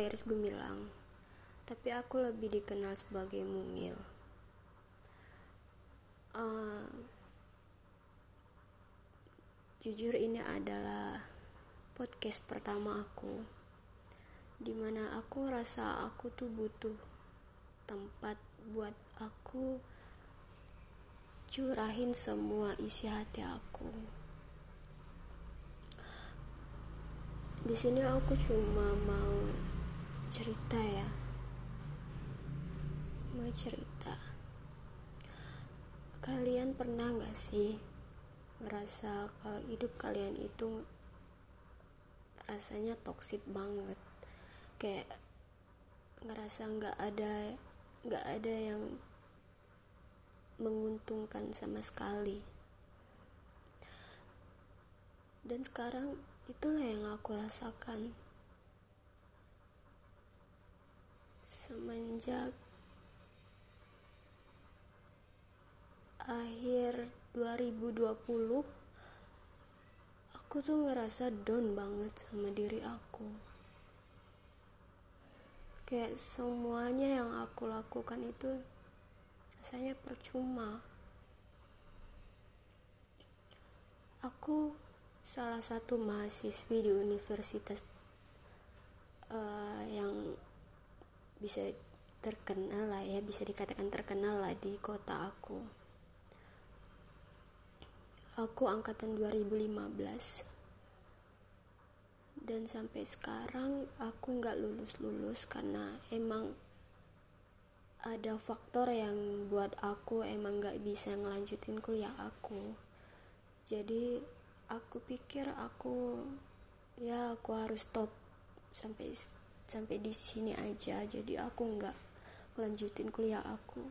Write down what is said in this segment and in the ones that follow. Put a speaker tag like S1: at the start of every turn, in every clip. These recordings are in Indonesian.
S1: Iris Gumilang, tapi aku lebih dikenal sebagai Mungil. Uh, jujur ini adalah podcast pertama aku, di mana aku rasa aku tuh butuh tempat buat aku curahin semua isi hati aku. di sini aku cuma mau cerita ya. Mau cerita. Kalian pernah gak sih ngerasa kalau hidup kalian itu rasanya toksik banget? Kayak ngerasa nggak ada nggak ada yang menguntungkan sama sekali. Dan sekarang Itulah yang aku rasakan semenjak akhir 2020 aku tuh ngerasa down banget sama diri aku. Kayak semuanya yang aku lakukan itu rasanya percuma. Aku salah satu mahasiswi di universitas uh, yang bisa terkenal lah ya bisa dikatakan terkenal lah di kota aku. Aku angkatan 2015 dan sampai sekarang aku nggak lulus-lulus karena emang ada faktor yang buat aku emang nggak bisa ngelanjutin kuliah aku. Jadi aku pikir aku ya aku harus stop sampai sampai di sini aja jadi aku nggak lanjutin kuliah aku.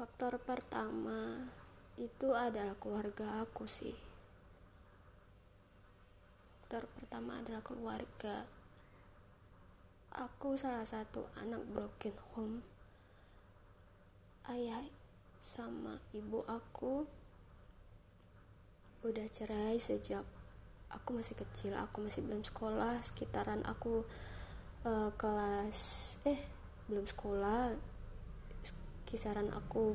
S1: Faktor pertama itu adalah keluarga aku sih. Faktor pertama adalah keluarga. Aku salah satu anak broken home. Ayah sama ibu aku udah cerai sejak aku masih kecil aku masih belum sekolah sekitaran aku uh, kelas eh belum sekolah kisaran aku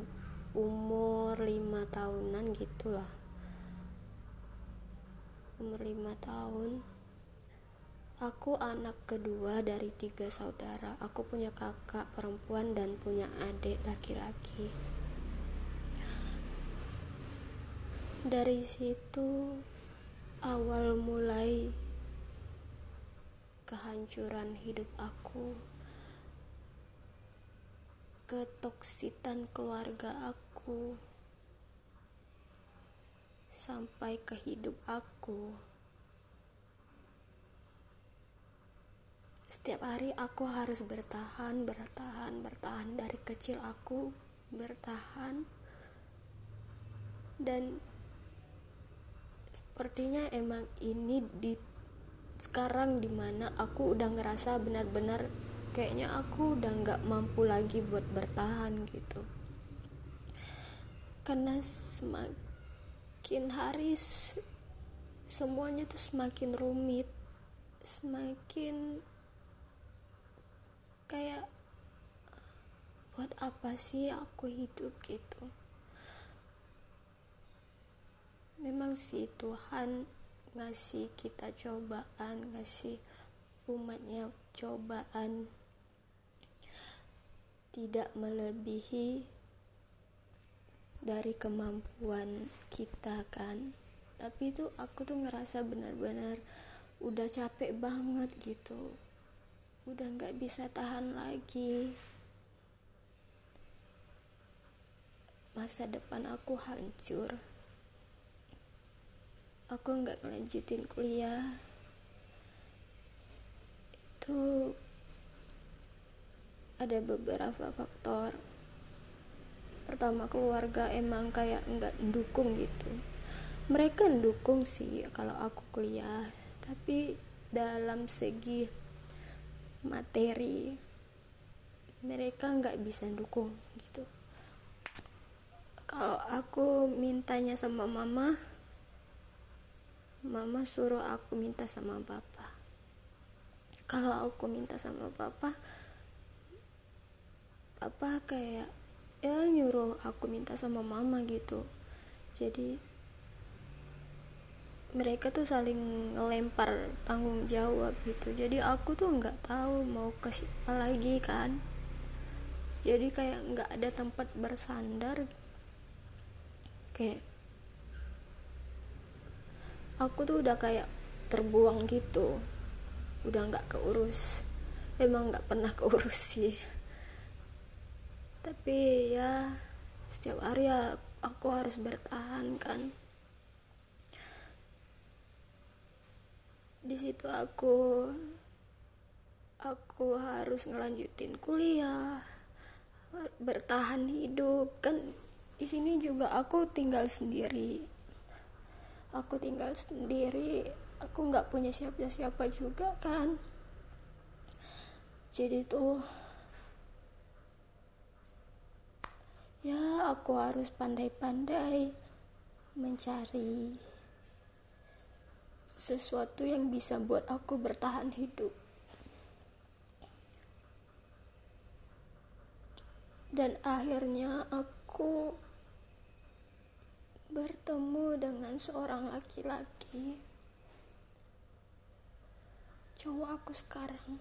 S1: umur lima tahunan gitulah. Umur lima tahun. Aku anak kedua dari tiga saudara. Aku punya kakak perempuan dan punya adik laki-laki. Dari situ awal mulai kehancuran hidup aku ketoksitan keluarga aku sampai ke hidup aku. Setiap hari aku harus bertahan bertahan bertahan. Dari kecil aku bertahan. Dan sepertinya emang ini di sekarang di mana aku udah ngerasa benar-benar kayaknya aku udah nggak mampu lagi buat bertahan gitu. Karena semakin hari semuanya tuh semakin rumit semakin kayak buat apa sih aku hidup? gitu memang sih Tuhan ngasih kita cobaan ngasih umatnya cobaan. Tidak melebihi dari kemampuan kita kan? Tapi itu aku tuh ngerasa benar-benar udah capek banget gitu. Udah nggak bisa tahan lagi. Masa depan aku hancur aku nggak ngelanjutin kuliah. Itu ada beberapa faktor. Pertama keluarga emang kayak nggak mendukung gitu. Mereka mendukung sih kalau aku kuliah tapi dalam segi materi mereka nggak bisa dukung gitu. Kalau aku mintanya sama mama mama suruh aku minta sama papa. Kalau aku minta sama papa papa kayak ya nyuruh aku minta sama mama gitu. Jadi mereka tuh saling ngelempar tanggung jawab gitu. Jadi aku tuh nggak tahu mau ke siapa lagi kan. Jadi kayak nggak ada tempat bersandar. Kayak aku tuh udah kayak terbuang gitu. Udah nggak keurus. Emang nggak pernah keurus sih. Tapi ya setiap hari ya aku harus bertahan kan. Di situ aku aku harus ngelanjutin kuliah bertahan hidup. Kan di sini juga aku tinggal sendiri aku tinggal sendiri aku nggak punya siapa-siapa juga kan. Jadi tuh ya aku harus pandai-pandai mencari sesuatu yang bisa buat aku bertahan hidup. Dan akhirnya aku bertemu dengan seorang laki-laki. Cowok aku sekarang.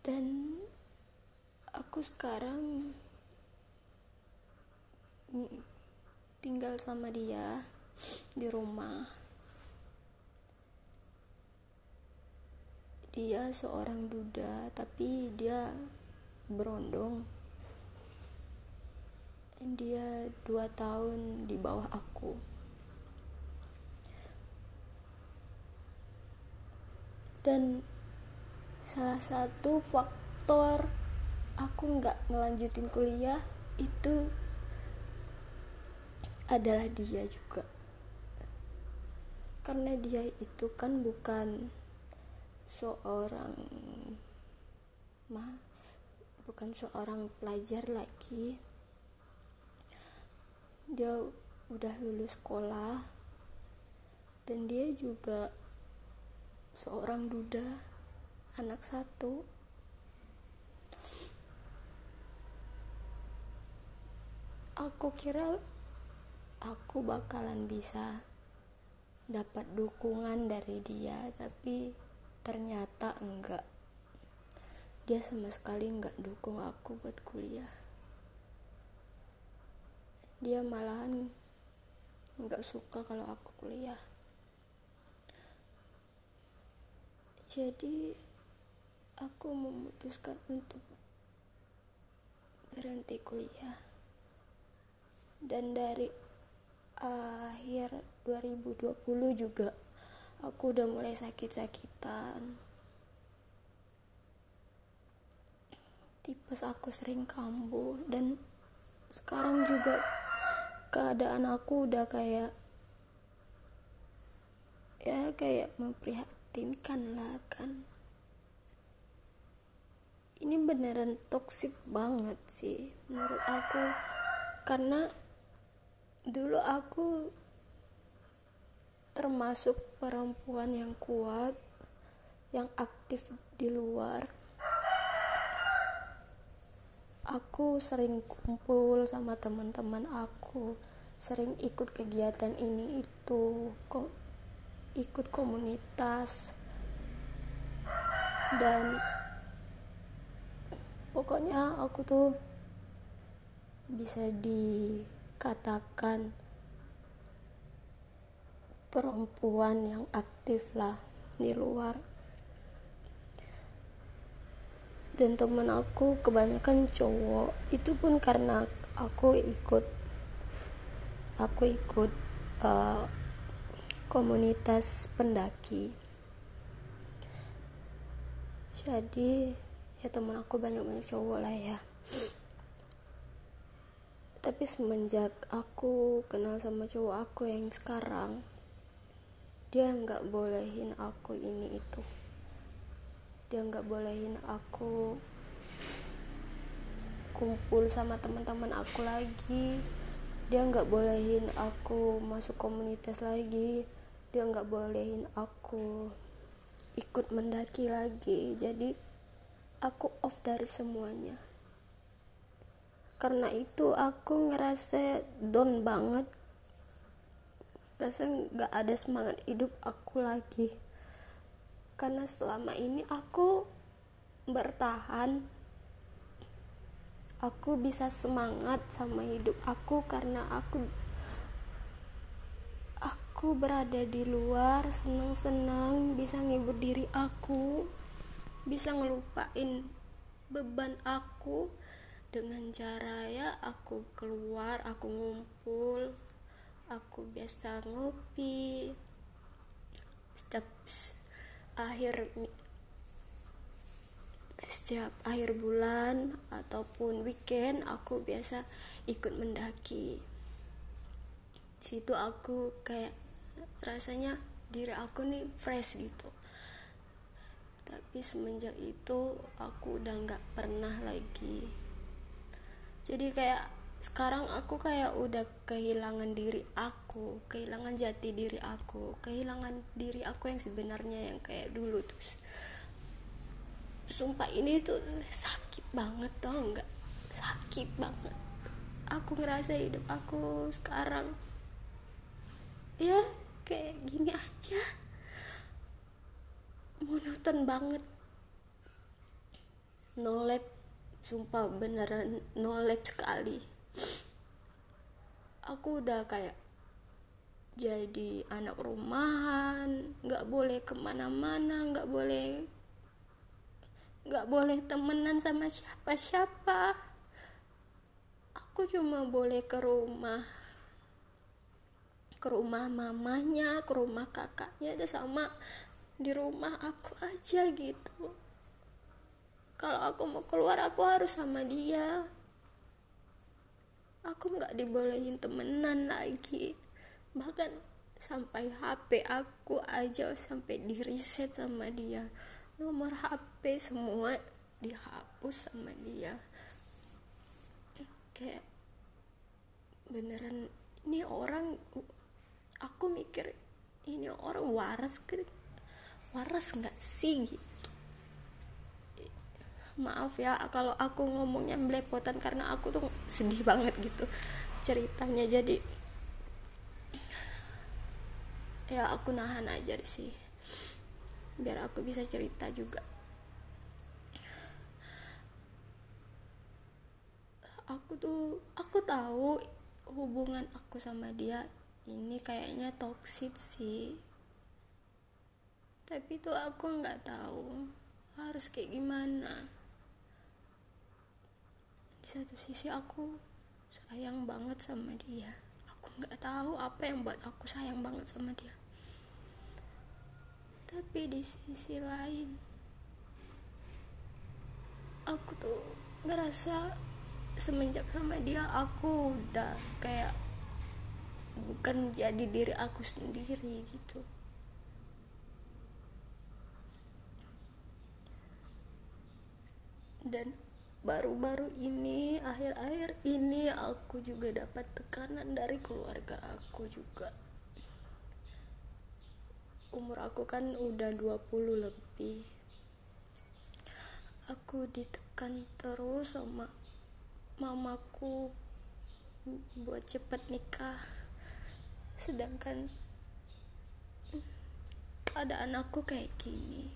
S1: Dan aku sekarang tinggal sama dia di rumah. Dia seorang duda tapi dia berondong dia dua tahun di bawah aku. Dan salah satu faktor aku nggak ngelanjutin kuliah itu adalah dia juga. Karena dia itu kan bukan seorang mah bukan seorang pelajar lagi dia udah lulus sekolah dan dia juga seorang duda anak satu. Aku kira aku bakalan bisa dapat dukungan dari dia tapi ternyata enggak. Dia sama sekali enggak dukung aku buat kuliah dia malahan nggak suka kalau aku kuliah. Jadi aku memutuskan untuk berhenti kuliah. Dan dari akhir 2020 juga aku udah mulai sakit-sakitan. Tipes aku sering kambuh dan sekarang juga keadaan aku udah kayak ya kayak memprihatinkan lah kan. Ini beneran toksik banget sih menurut aku. Karena dulu aku termasuk perempuan yang kuat yang aktif di luar. Aku sering kumpul sama teman-teman aku sering ikut kegiatan ini itu ikut komunitas. Dan pokoknya aku tuh bisa dikatakan perempuan yang aktif lah di luar. Dan temen aku kebanyakan cowok. Itu pun karena aku ikut aku ikut uh, komunitas pendaki. Jadi ya temen aku banyak banyak cowok lah ya. Tapi semenjak aku kenal sama cowok aku yang sekarang dia nggak bolehin aku ini itu. Dia nggak bolehin aku kumpul sama teman-teman aku lagi dia nggak bolehin aku masuk komunitas lagi. Dia nggak bolehin aku ikut mendaki lagi. Jadi aku off dari semuanya. Karena itu aku ngerasa down banget. Rasa nggak ada semangat hidup aku lagi. Karena selama ini aku bertahan aku bisa semangat sama hidup aku karena aku aku berada di luar senang-senang bisa ngibur diri aku bisa ngelupain beban aku. Dengan cara ya aku keluar aku ngumpul aku biasa ngopi. Setiap akhir setiap akhir bulan ataupun weekend aku biasa ikut mendaki. Situ aku kayak rasanya diri aku nih fresh gitu. Tapi semenjak itu aku udah nggak pernah lagi. Jadi kayak sekarang aku kayak udah kehilangan diri aku kehilangan jati diri aku kehilangan diri aku yang sebenarnya yang kayak dulu terus sumpah ini tuh sakit banget tau nggak? Sakit banget. Aku ngerasa hidup aku sekarang ya kayak gini aja. Monoton banget. No lab sumpah beneran no lab sekali. Aku udah kayak jadi anak rumahan nggak boleh ke mana-mana nggak boleh nggak boleh temenan sama siapa-siapa. Aku cuma boleh ke rumah ke rumah mamanya ke rumah kakaknya ada sama di rumah aku aja gitu. Kalau aku mau keluar aku harus sama dia. Aku nggak dibolehin temenan lagi. Bahkan sampai HP aku aja sampai di reset sama dia nomor HP semua dihapus sama dia. Kayak beneran ini orang aku mikir ini orang waras ke waras nggak sih gitu? Maaf ya kalau aku ngomongnya belepotan karena aku tuh sedih banget gitu ceritanya. Jadi ya aku nahan aja sih biar aku bisa cerita juga. Aku tuh aku tahu hubungan aku sama dia ini kayaknya toksik sih. Tapi tuh aku nggak tahu harus kayak gimana. Di satu sisi aku sayang banget sama dia. Aku nggak tahu apa yang buat aku sayang banget sama dia tapi di sisi lain aku tuh ngerasa semenjak sama dia aku udah kayak bukan jadi diri aku sendiri gitu. Dan baru-baru ini akhir-akhir ini aku juga dapat tekanan dari keluarga aku juga umur aku kan udah 20 lebih. Aku ditekan terus sama mamaku buat cepet nikah. Sedangkan keadaan aku kayak gini.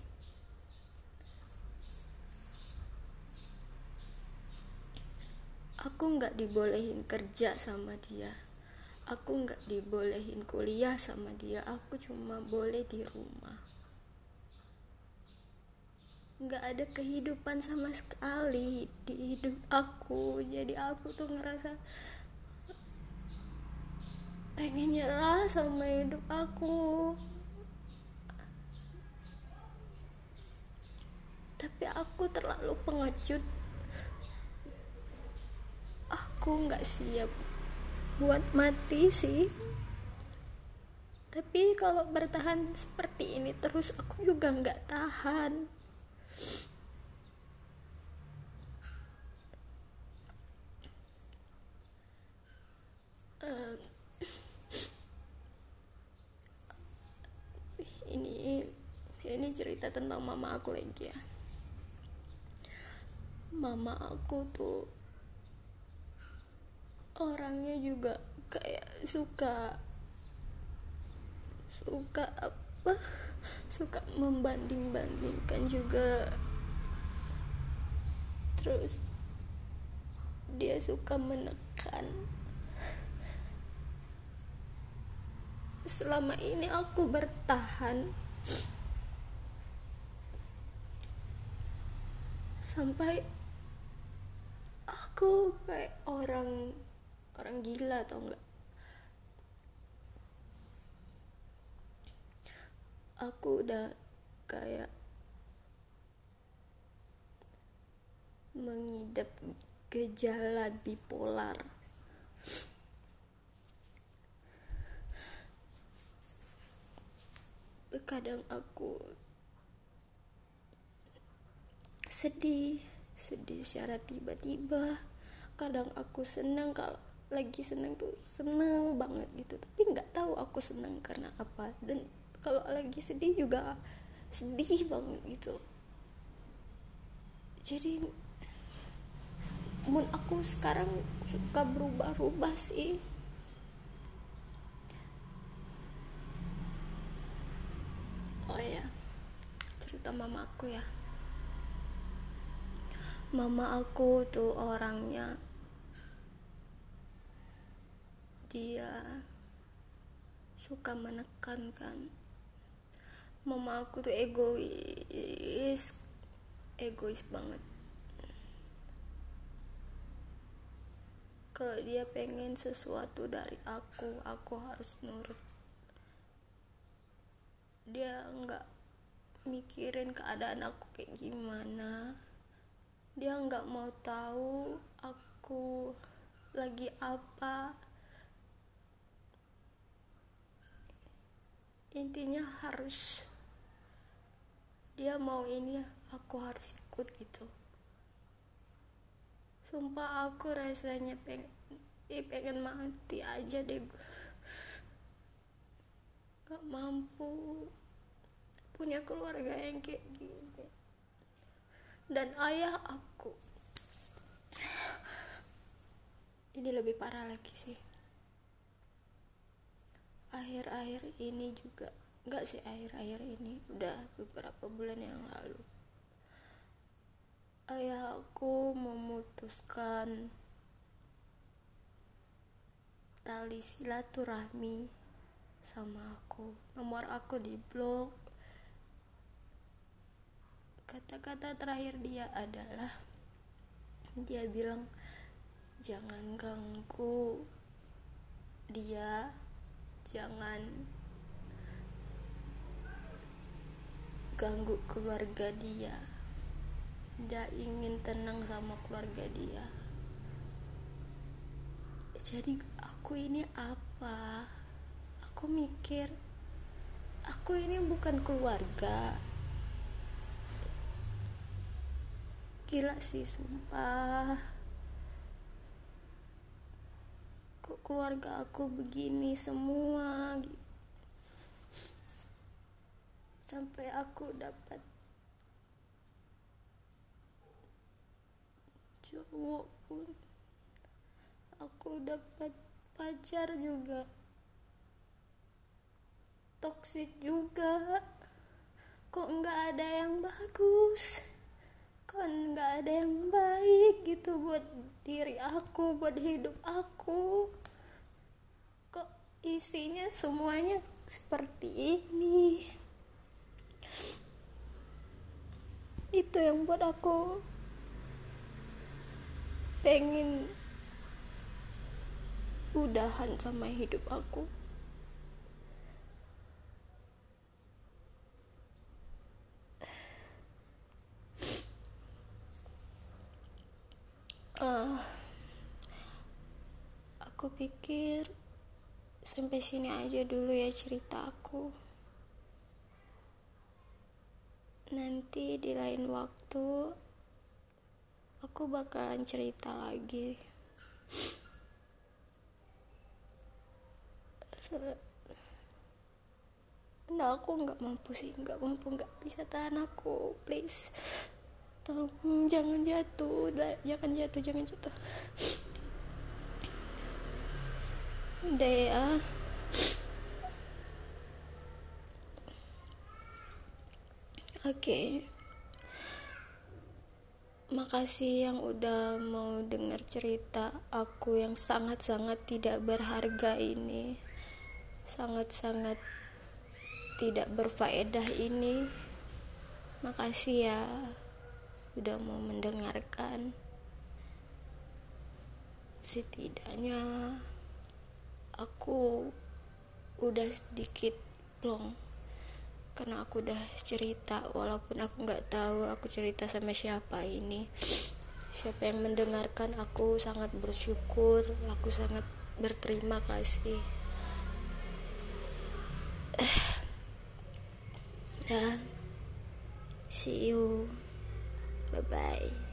S1: Aku nggak dibolehin kerja sama dia aku nggak dibolehin kuliah sama dia aku cuma boleh di rumah. Nggak ada kehidupan sama sekali di hidup aku. Jadi aku tuh ngerasa pengen nyerah sama hidup aku. Tapi aku terlalu pengecut. Aku nggak siap buat mati sih. Tapi kalau bertahan seperti ini terus aku juga nggak tahan. Eh, ini ini cerita tentang mama aku lagi ya. Mama aku tuh orangnya juga kayak suka suka apa? Suka membanding-bandingkan juga. Terus dia suka menekan. Selama ini aku bertahan sampai aku kayak orang orang gila atau enggak aku udah kayak mengidap gejala bipolar. Kadang aku sedih sedih secara tiba-tiba. Kadang aku senang kalau lagi senang tuh senang banget gitu. Tapi nggak tahu aku senang karena apa. Dan kalau lagi sedih juga sedih banget gitu. Jadi mood aku sekarang suka berubah-ubah sih. Oh ya cerita mama aku ya. Mama aku tuh orangnya dia suka menekankan mama aku tuh egois egois banget. Kalau dia pengen sesuatu dari aku aku harus nurut. Dia nggak mikirin keadaan aku kayak gimana. Dia nggak mau tahu aku lagi apa intinya harus dia mau ini aku harus ikut gitu. Sumpah aku rasanya pengen eh, pengen mati aja deh. Gak mampu. Punya keluarga yang kayak gini. Dan ayah aku. Ini lebih parah lagi sih akhir-akhir ini juga. Nggak sih akhir-akhir ini udah beberapa bulan yang lalu. Ayah aku memutuskan tali silaturahmi sama aku. Nomor aku di blog kata-kata terakhir dia adalah dia bilang jangan ganggu dia jangan ganggu keluarga dia. Dia ingin tenang sama keluarga dia. Jadi aku ini apa? Aku mikir aku ini bukan keluarga. Gila sih sumpah kok keluarga aku begini semua sampai aku dapat cowok pun aku dapat pacar juga. Toksik juga. Kok nggak ada yang bagus? Kan nggak ada yang baik gitu buat diri aku buat hidup aku? kok isinya semuanya seperti ini. Itu yang buat aku pengen udahan sama hidup aku. Uh, aku pikir sampai sini aja dulu ya cerita aku. Nanti di lain waktu aku bakalan cerita lagi. Karena aku nggak mampu sih nggak mampu nggak bisa tahan aku please. Tolong jangan jatuh jangan jatuh jangan jatuh udah ya. Oke. Okay. makasih yang udah mau dengar cerita aku yang sangat-sangat tidak berharga ini. Sangat-sangat tidak berfaedah ini. Makasih ya udah mau mendengarkan. Setidaknya aku udah sedikit plong. Karena aku udah cerita walaupun aku nggak tahu aku cerita sama siapa ini. Siapa yang mendengarkan aku sangat bersyukur aku sangat berterima kasih. Dan see you. Bye bye